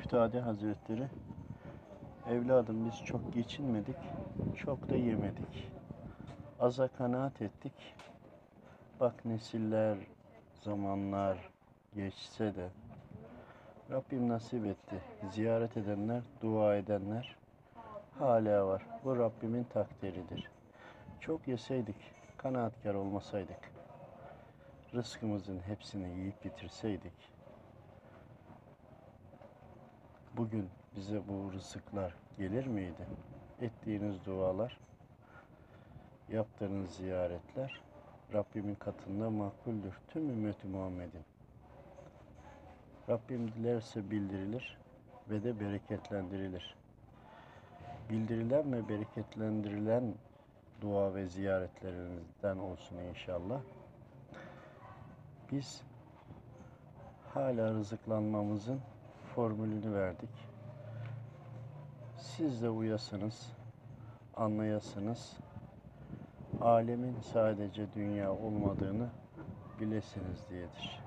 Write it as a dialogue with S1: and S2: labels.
S1: Müftade Hazretleri Evladım biz çok geçinmedik, çok da yemedik. Aza kanaat ettik. Bak nesiller, zamanlar geçse de Rabbim nasip etti. Ziyaret edenler, dua edenler hala var. Bu Rabbimin takdiridir. Çok yeseydik, kanaatkar olmasaydık, rızkımızın hepsini yiyip bitirseydik, bugün bize bu rızıklar gelir miydi? Ettiğiniz dualar, yaptığınız ziyaretler Rabbimin katında makbuldür. Tüm ümmeti Muhammed'in. Rabbim dilerse bildirilir ve de bereketlendirilir. Bildirilen ve bereketlendirilen dua ve ziyaretlerinizden olsun inşallah. Biz hala rızıklanmamızın formülünü verdik. Siz de uyasınız, anlayasınız. Alemin sadece dünya olmadığını bilesiniz diyedir.